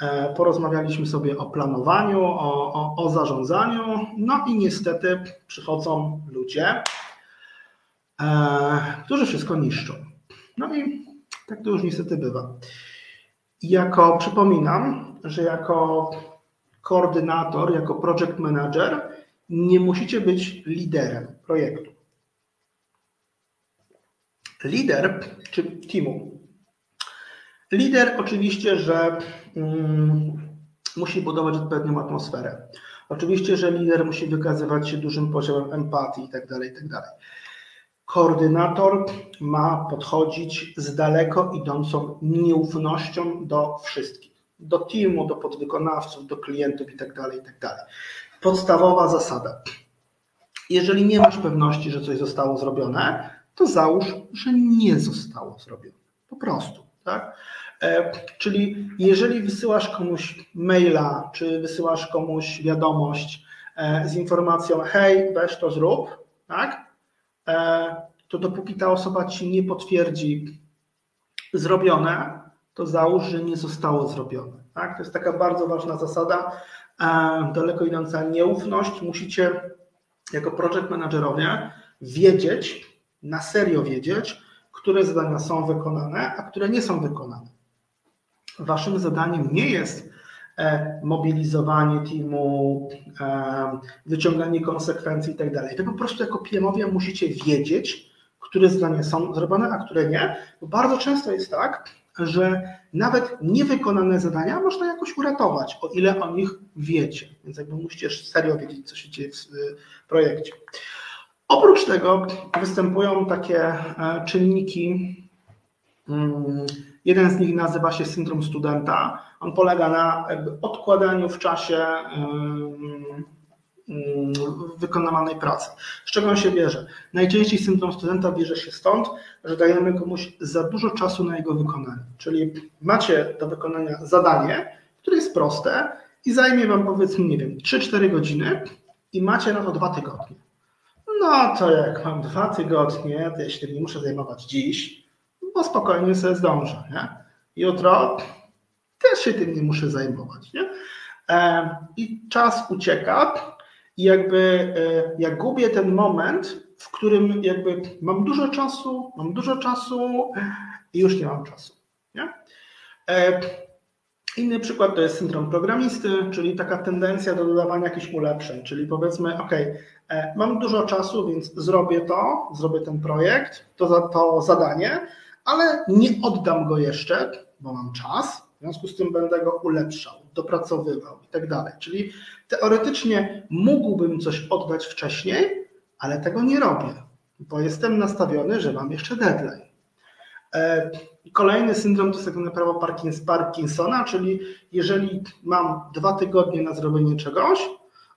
e, Porozmawialiśmy sobie o planowaniu, o, o, o zarządzaniu, no i niestety przychodzą ludzie, e, którzy wszystko niszczą. No i tak to już niestety bywa. Jako przypominam, że jako koordynator, jako project manager nie musicie być liderem projektu. Lider czy teamu. Lider oczywiście, że mm, musi budować odpowiednią atmosferę. Oczywiście, że lider musi wykazywać się dużym poziomem empatii itd. Tak itd. Tak Koordynator ma podchodzić z daleko idącą nieufnością do wszystkich. Do teamu, do podwykonawców, do klientów itd. Tak itd. Podstawowa zasada. Jeżeli nie masz pewności, że coś zostało zrobione, to załóż, że nie zostało zrobione. Po prostu. Tak? E, czyli jeżeli wysyłasz komuś maila, czy wysyłasz komuś wiadomość e, z informacją, hej, weź to zrób, tak? E, to dopóki ta osoba ci nie potwierdzi zrobione, to załóż, że nie zostało zrobione. Tak? To jest taka bardzo ważna zasada, daleko idąca nieufność. Musicie jako project managerowie wiedzieć, na serio wiedzieć, które zadania są wykonane, a które nie są wykonane. Waszym zadaniem nie jest e, mobilizowanie teamu, e, wyciąganie konsekwencji i tak. Wy po prostu jako PMowie musicie wiedzieć, które zadania są zrobione, a które nie, bo bardzo często jest tak, że nawet niewykonane zadania można jakoś uratować, o ile o nich wiecie. Więc jakby musicie serio wiedzieć, co się dzieje w projekcie. Oprócz tego występują takie e, czynniki. Mm, jeden z nich nazywa się syndrom studenta. On polega na odkładaniu w czasie mm, wykonywanej pracy. Z czego on się bierze? Najczęściej syndrom studenta bierze się stąd, że dajemy komuś za dużo czasu na jego wykonanie. Czyli macie do wykonania zadanie, które jest proste i zajmie Wam powiedzmy, nie wiem, 3-4 godziny i macie na to dwa tygodnie. No to jak mam dwa tygodnie, to ja się nie muszę zajmować dziś, bo spokojnie sobie zdążę. Nie? Jutro też się tym nie muszę zajmować. Nie? I czas ucieka i jakby e, ja gubię ten moment, w którym jakby mam dużo czasu, mam dużo czasu i już nie mam czasu. Nie? E, inny przykład to jest syndrom programisty, czyli taka tendencja do dodawania jakichś ulepszeń, czyli powiedzmy, OK, e, mam dużo czasu, więc zrobię to, zrobię ten projekt, to, to zadanie, ale nie oddam go jeszcze, bo mam czas, w związku z tym będę go ulepszał, dopracowywał i tak dalej. Czyli teoretycznie mógłbym coś oddać wcześniej, ale tego nie robię, bo jestem nastawiony, że mam jeszcze deadline. E, kolejny syndrom to jest tak naprawdę Parkinsona, czyli jeżeli mam dwa tygodnie na zrobienie czegoś,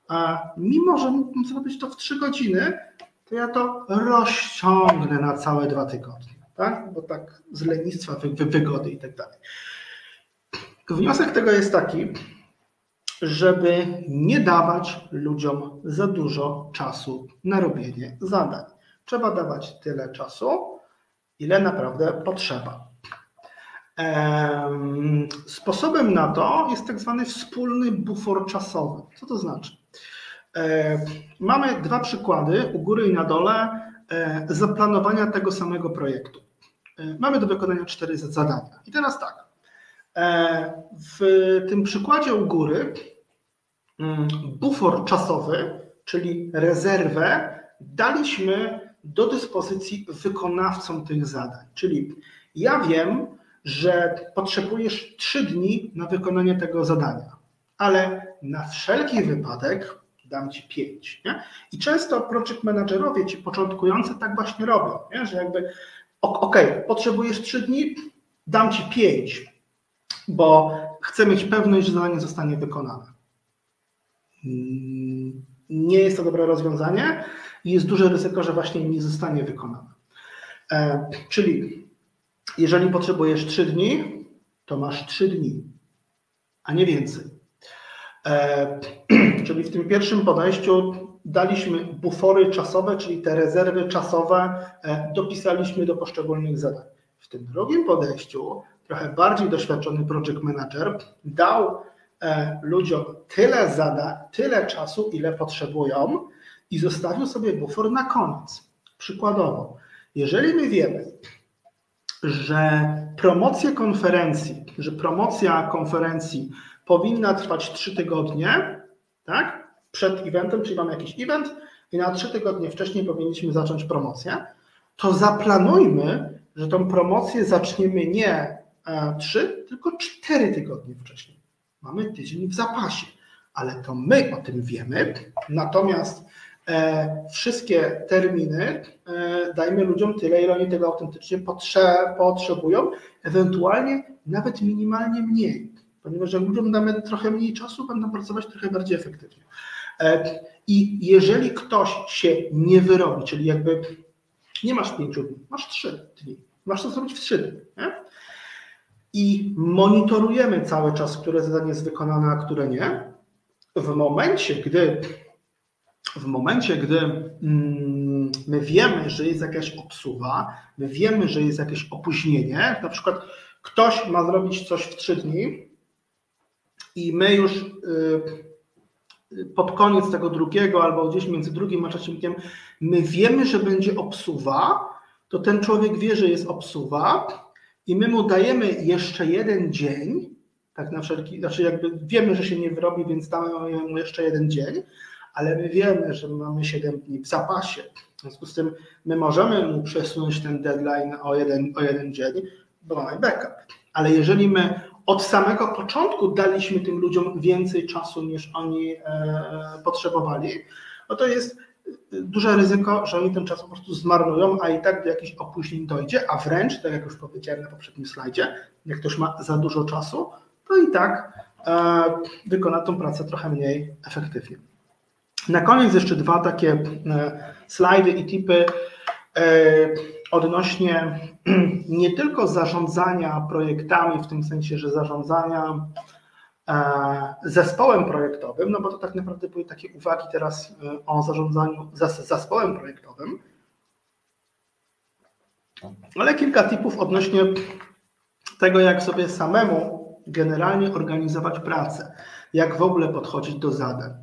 a mimo że mógłbym zrobić to w trzy godziny, to ja to rozciągnę na całe dwa tygodnie, tak? bo tak z lenistwa, wygody i tak dalej. Wniosek tego jest taki, żeby nie dawać ludziom za dużo czasu na robienie zadań. Trzeba dawać tyle czasu, ile naprawdę potrzeba. Sposobem na to jest tak zwany wspólny bufor czasowy. Co to znaczy? Mamy dwa przykłady u góry i na dole zaplanowania tego samego projektu. Mamy do wykonania cztery zadania. I teraz tak. E, w tym przykładzie u góry mm, bufor czasowy, czyli rezerwę, daliśmy do dyspozycji wykonawcom tych zadań. Czyli ja wiem, że potrzebujesz trzy dni na wykonanie tego zadania, ale na wszelki wypadek dam ci pięć. Nie? I często project managerowie, ci początkujący, tak właśnie robią, nie? że jakby ok, potrzebujesz trzy dni, dam ci pięć, bo chcę mieć pewność, że zadanie zostanie wykonane. Mm, nie jest to dobre rozwiązanie i jest duże ryzyko, że właśnie nie zostanie wykonane. E, czyli jeżeli potrzebujesz 3 dni, to masz 3 dni, a nie więcej. E, [clears throat] czyli w tym pierwszym podejściu daliśmy bufory czasowe, czyli te rezerwy czasowe e, dopisaliśmy do poszczególnych zadań. W tym drugim podejściu trochę bardziej doświadczony project manager dał e, ludziom tyle zadań, tyle czasu, ile potrzebują i zostawił sobie bufor na koniec. Przykładowo, jeżeli my wiemy, że promocja konferencji, że promocja konferencji powinna trwać 3 tygodnie, tak? Przed eventem, czyli mamy jakiś event i na 3 tygodnie wcześniej powinniśmy zacząć promocję, to zaplanujmy, że tą promocję zaczniemy nie 3, e, tylko 4 tygodnie wcześniej. Mamy tydzień w zapasie, ale to my o tym wiemy, natomiast E, wszystkie terminy e, dajmy ludziom tyle, ile oni tego autentycznie potrzebują, ewentualnie nawet minimalnie mniej, ponieważ jak ludziom damy trochę mniej czasu, będą pracować trochę bardziej efektywnie. E, I jeżeli ktoś się nie wyrobi, czyli jakby nie masz pięciu dni, masz trzy dni, masz to zrobić w trzy dni. Nie? I monitorujemy cały czas, które zadanie jest wykonane, a które nie. W momencie, gdy w momencie, gdy mm, my wiemy, że jest jakaś obsuwa, my wiemy, że jest jakieś opóźnienie, na przykład ktoś ma zrobić coś w trzy dni i my już y, pod koniec tego drugiego albo gdzieś między drugim a trzecim dniem, my wiemy, że będzie obsuwa, to ten człowiek wie, że jest obsuwa i my mu dajemy jeszcze jeden dzień, tak na wszelki, znaczy jakby wiemy, że się nie wyrobi, więc damy mu jeszcze jeden dzień, ale my wiemy, że mamy 7 dni w zapasie. W związku z tym my możemy mu przesunąć ten deadline o jeden, o jeden dzień, bo mamy backup. Ale jeżeli my od samego początku daliśmy tym ludziom więcej czasu niż oni e, potrzebowali, no to jest duże ryzyko, że oni ten czas po prostu zmarnują, a i tak do jakichś opóźnień dojdzie, a wręcz, tak jak już powiedziałem na poprzednim slajdzie, jak ktoś ma za dużo czasu, to i tak e, wykona tą pracę trochę mniej efektywnie. Na koniec jeszcze dwa takie e, slajdy i tipy e, odnośnie [clears throat] nie tylko zarządzania projektami, w tym sensie, że zarządzania zespołem projektowym, no bo to tak naprawdę były takie uwagi teraz o zarządzaniu zespołem projektowym, ale kilka tipów odnośnie tego, jak sobie samemu generalnie organizować pracę, jak w ogóle podchodzić do zadań.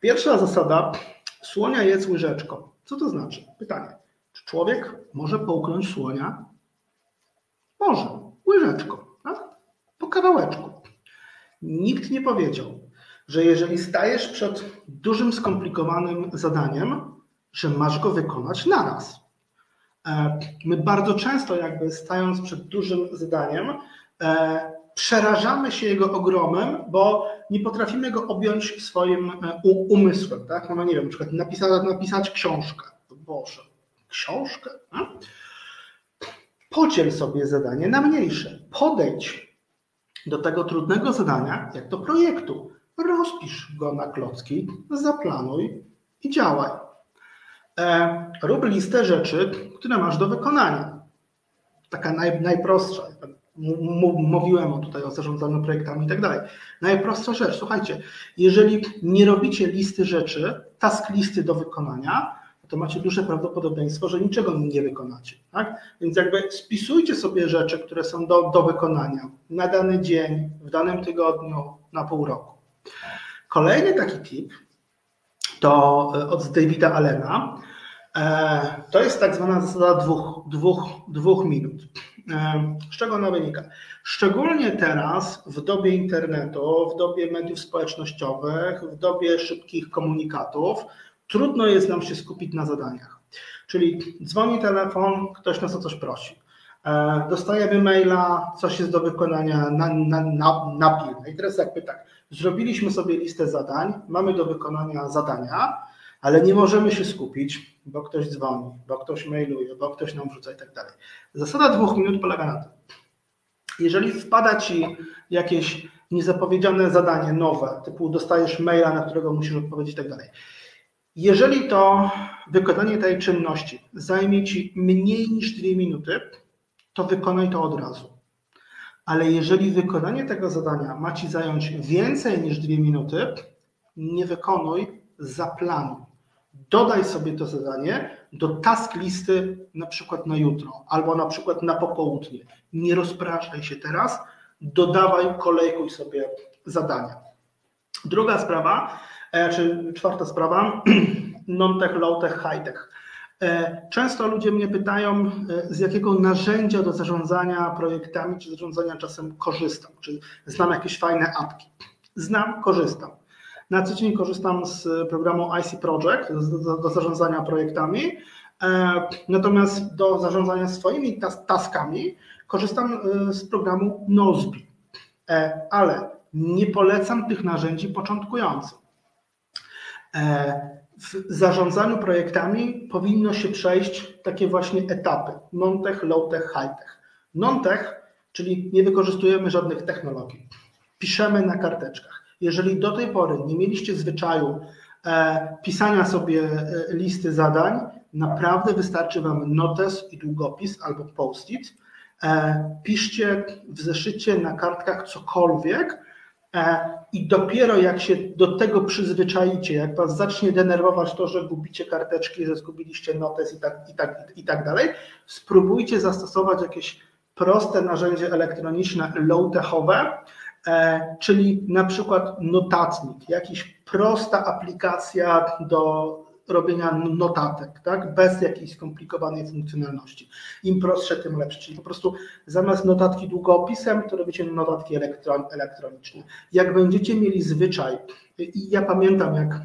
Pierwsza zasada, słonia jest łyżeczką. Co to znaczy? Pytanie. Czy człowiek może połknąć słonia? Może, łyżeczką, tak? po kawałeczku. Nikt nie powiedział, że jeżeli stajesz przed dużym, skomplikowanym zadaniem, że masz go wykonać naraz. E, my bardzo często, jakby stając przed dużym zadaniem, e, przerażamy się jego ogromem, bo nie potrafimy go objąć swoim e, umysłem. Tak? No, nie wiem, na przykład napisać, napisać książkę. Boże, książkę? A? Podziel sobie zadanie na mniejsze. Podejdź do tego trudnego zadania, jak do projektu. Rozpisz go na klocki, zaplanuj i działaj. E, rób listę rzeczy, które masz do wykonania. Taka naj, najprostsza mówiłem tutaj o zarządzaniu projektami i tak dalej. Najprostsza rzecz, słuchajcie, jeżeli nie robicie listy rzeczy, task listy do wykonania, to macie duże prawdopodobieństwo, że niczego nie wykonacie. Tak? Więc jakby spisujcie sobie rzeczy, które są do, do wykonania na dany dzień, w danym tygodniu, na pół roku. Kolejny taki tip to e, od Davida Allena. E, to jest tak zwana zasada dwóch, dwóch, dwóch minut. Z czego ona wynika? Szczególnie teraz, w dobie internetu, w dobie mediów społecznościowych, w dobie szybkich komunikatów, trudno jest nam się skupić na zadaniach. Czyli dzwoni telefon, ktoś nas o coś prosi. E, dostajemy maila, coś jest do wykonania na, na, na, na pilne. I teraz jakby tak, zrobiliśmy sobie listę zadań, mamy do wykonania zadania, ale nie możemy się skupić, bo ktoś dzwoni, bo ktoś mailuje, bo ktoś nam wrzuca i tak dalej. Zasada dwóch minut polega na tym. Jeżeli wpada Ci jakieś niezapowiedziane zadanie nowe, typu dostajesz maila, na którego musisz odpowiedzieć i tak dalej. Jeżeli to wykonanie tej czynności zajmie Ci mniej niż dwie minuty, to wykonaj to od razu. Ale jeżeli wykonanie tego zadania ma Ci zająć więcej niż dwie minuty, nie wykonuj zaplanuj. Dodaj sobie to zadanie do task listy na przykład na jutro albo na przykład na popołudnie. Nie rozpraszaj się teraz, dodawaj, kolejkuj sobie zadania. Druga sprawa, czy czwarta sprawa, [clears throat] non-tech, low-tech, high-tech. E, często ludzie mnie pytają, e, z jakiego narzędzia do zarządzania projektami czy zarządzania czasem korzystam, czy znam jakieś fajne apki. Znam, korzystam. Na co dzień korzystam z programu IC Project do, zarządzania projektami, natomiast do zarządzania swoimi taskami korzystam z programu Nozbi. Ale nie polecam tych narzędzi początkującym. E, w zarządzaniu projektami powinno się przejść takie właśnie etapy: non-tech, low-tech, high-tech. Non-tech, czyli nie wykorzystujemy żadnych technologii. Piszemy na karteczkach. Jeżeli do tej pory nie mieliście zwyczaju e, pisania sobie e, listy zadań, naprawdę wystarczy Wam notes i długopis albo post-it. Piszcie w zeszycie na kartkach cokolwiek, I dopiero jak się do tego przyzwyczajicie, jak was zacznie denerwować to, że gubicie karteczki, że zgubiliście notes i tak, i tak, i tak dalej, spróbujcie zastosować jakieś proste narzędzie elektroniczne low-techowe, e, czyli na przykład notatnik, jakaś prosta aplikacja do robienia notatek, tak? bez jakiejś skomplikowanej funkcjonalności. Im prostsze, tym lepsze. Czyli po prostu zamiast notatki długopisem, to robicie notatki elektron, elektroniczne. Jak będziecie mieli zwyczaj, i ja pamiętam, jak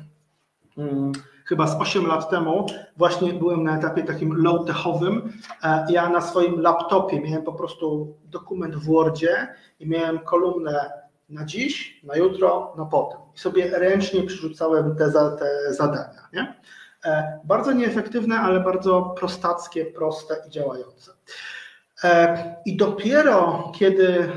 hmm, chyba z 8 lat temu właśnie byłem na etapie takim low-techowym. E, ja na swoim laptopie miałem po prostu dokument w Wordzie i miałem kolumnę na dziś, na jutro, na potem. I sobie ręcznie przerzucałem te, te zadania. Nie? E, bardzo nieefektywne, ale bardzo prostackie, proste i działające. E, I dopiero kiedy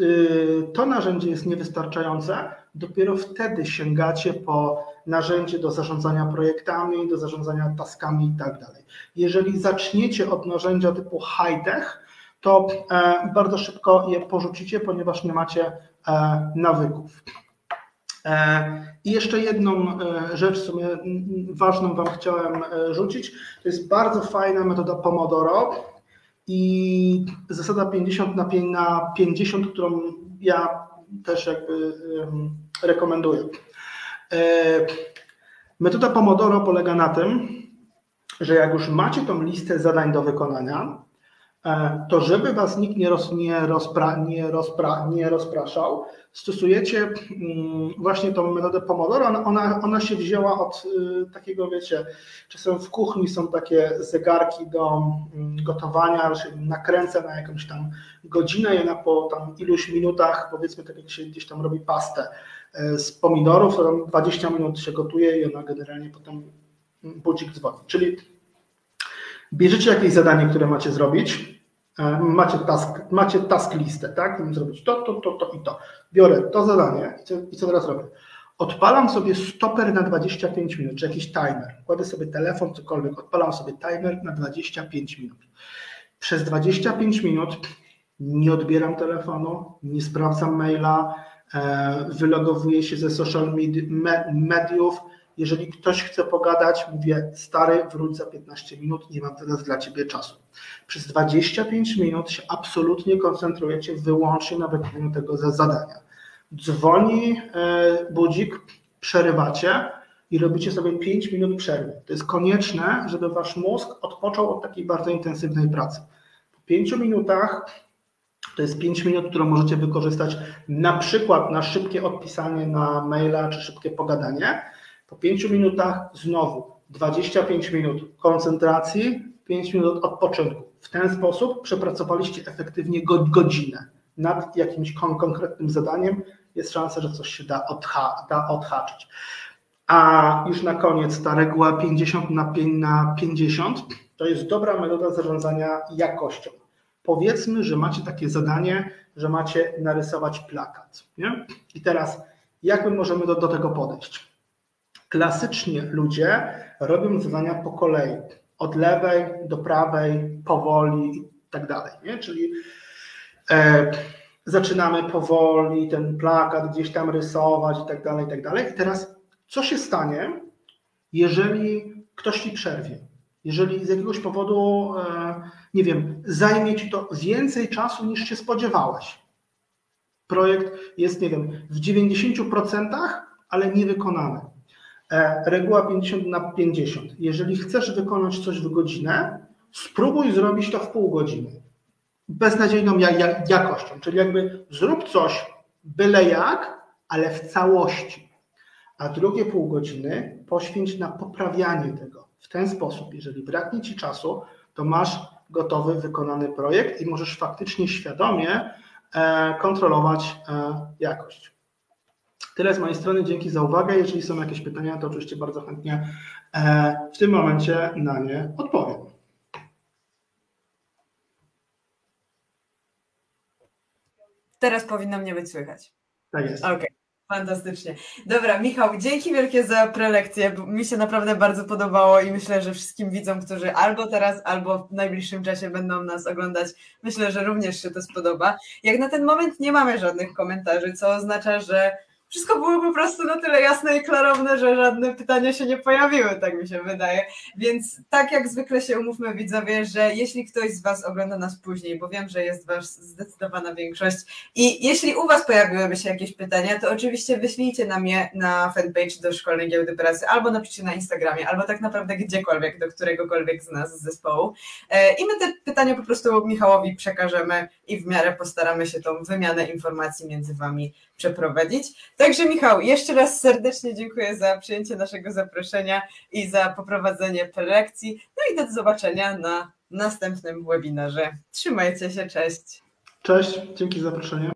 y, to narzędzie jest niewystarczające, dopiero wtedy sięgacie po narzędzie do zarządzania projektami, do zarządzania taskami i tak dalej. Jeżeli zaczniecie od narzędzia typu high-tech, to e, bardzo szybko je porzucicie, ponieważ nie macie nawyków. E, I jeszcze jedną e, rzecz, w sumie ważną Wam chciałem e, rzucić, to jest bardzo fajna metoda Pomodoro i zasada 50 na 50, którą ja też jakby rekomenduję. Metoda Pomodoro polega na tym, że jak już macie tą listę zadań do wykonania, to żeby Was nikt nie, roz, nie, rozpra, nie, rozpra, nie rozpraszał, stosujecie mm, właśnie tą metodę Pomodoro. Ona, ona się wzięła od y, takiego, wiecie, czasem w kuchni są takie zegarki do mm, gotowania, że nakręcę na jakąś tam godzinę i ona po tam iluś minutach, powiedzmy tak jak się gdzieś tam robi pastę y, z pomidorów, to tam 20 minut się gotuje i ona generalnie potem mm, budzik dzwoni. Czyli bierzecie jakieś zadanie, które macie zrobić, E, macie task, macie task listę, tak? Chcę zrobić to, to, to, to i to. Biorę to zadanie i co, i co teraz robię? Odpalam sobie stoper na 25 minut, czy jakiś timer. Kładę sobie telefon, cokolwiek, odpalam sobie timer na 25 minut. Przez 25 minut nie odbieram telefonu, nie sprawdzam maila, e, wylogowuję się ze social mediów, jeżeli ktoś chce pogadać, mówię, stary, wróć za 15 minut, nie mam teraz dla ciebie czasu. Przez 25 minut się absolutnie koncentrujecie wyłącznie na wykonaniu tego zadania. Dzwoni e, budzik, przerywacie i robicie sobie 5 minut przerwy. To jest konieczne, żeby wasz mózg odpoczął od takiej bardzo intensywnej pracy. Po 5 minutach to jest 5 minut, które możecie wykorzystać na przykład na szybkie odpisanie na maila czy szybkie pogadanie po 5 minutach znowu 25 minut koncentracji, 5 minut odpoczynku. W ten sposób przepracowaliście efektywnie godzinę nad jakimś konkretnym zadaniem. Jest szansa, że coś się da, odha da odhaczyć. A już na koniec ta reguła 50 na 50 to jest dobra metoda zarządzania jakością. Powiedzmy, że macie takie zadanie, że macie narysować plakat. Nie? I teraz, jak my możemy do, do tego podejść? Klasycznie ludzie robią zadania po kolei, od lewej do prawej, powoli i tak dalej. Nie? Czyli e, zaczynamy powoli ten plakat gdzieś tam rysować i tak dalej, i tak dalej. I teraz Co się stanie, jeżeli ktoś ci przerwie? Jeżeli z jakiegoś powodu, e, nie wiem, zajmie ci to więcej czasu niż się spodziewałeś. Projekt jest, nie wiem, w 90%, ale niewykonany. E, reguła 50 na 50. Jeżeli chcesz wykonać coś w godzinę, spróbuj zrobić to w pół godziny. Beznadziejną jakością, czyli jakby zrób coś byle jak, ale w całości. A drugie pół godziny poświęć na poprawianie tego. W ten sposób, jeżeli braknie Ci czasu, to masz gotowy, wykonany projekt i możesz faktycznie świadomie e, kontrolować e, jakość. Tyle z mojej strony. Dzięki za uwagę. Jeżeli są jakieś pytania, to oczywiście bardzo chętnie e, w tym momencie na nie odpowiem. Teraz powinno mnie być słychać. Tak jest. Okej. Okay. Fantastycznie. Dobra, Michał, dzięki wielkie za prelekcję. Mi się naprawdę bardzo podobało i myślę, że wszystkim widzom, którzy albo teraz, albo w najbliższym czasie będą nas oglądać, myślę, że również się to spodoba. Jak na ten moment nie mamy żadnych komentarzy, co oznacza, że wszystko było po prostu na tyle jasne i klarowne, że żadne pytania się nie pojawiły, tak mi się wydaje. Więc tak jak zwykle się umówmy widzowie, że jeśli ktoś z Was ogląda nas później, bo wiem, że jest Was zdecydowana większość i jeśli u Was pojawiłyby się jakieś pytania, to oczywiście wyślijcie na mnie na fanpage do Szkolnej Giełdy Pracy albo napiszcie na Instagramie, albo tak naprawdę gdziekolwiek, do któregokolwiek z nas z zespołu. E, I my te pytania po prostu Michałowi przekażemy i w miarę postaramy się tą wymianę informacji między Wami przeprowadzić. Także Michał, jeszcze raz serdecznie dziękuję za przyjęcie naszego zaproszenia i za poprowadzenie prelekcji. No i do zobaczenia na następnym webinarze. Trzymajcie się, cześć. Cześć, dzięki za zaproszenie.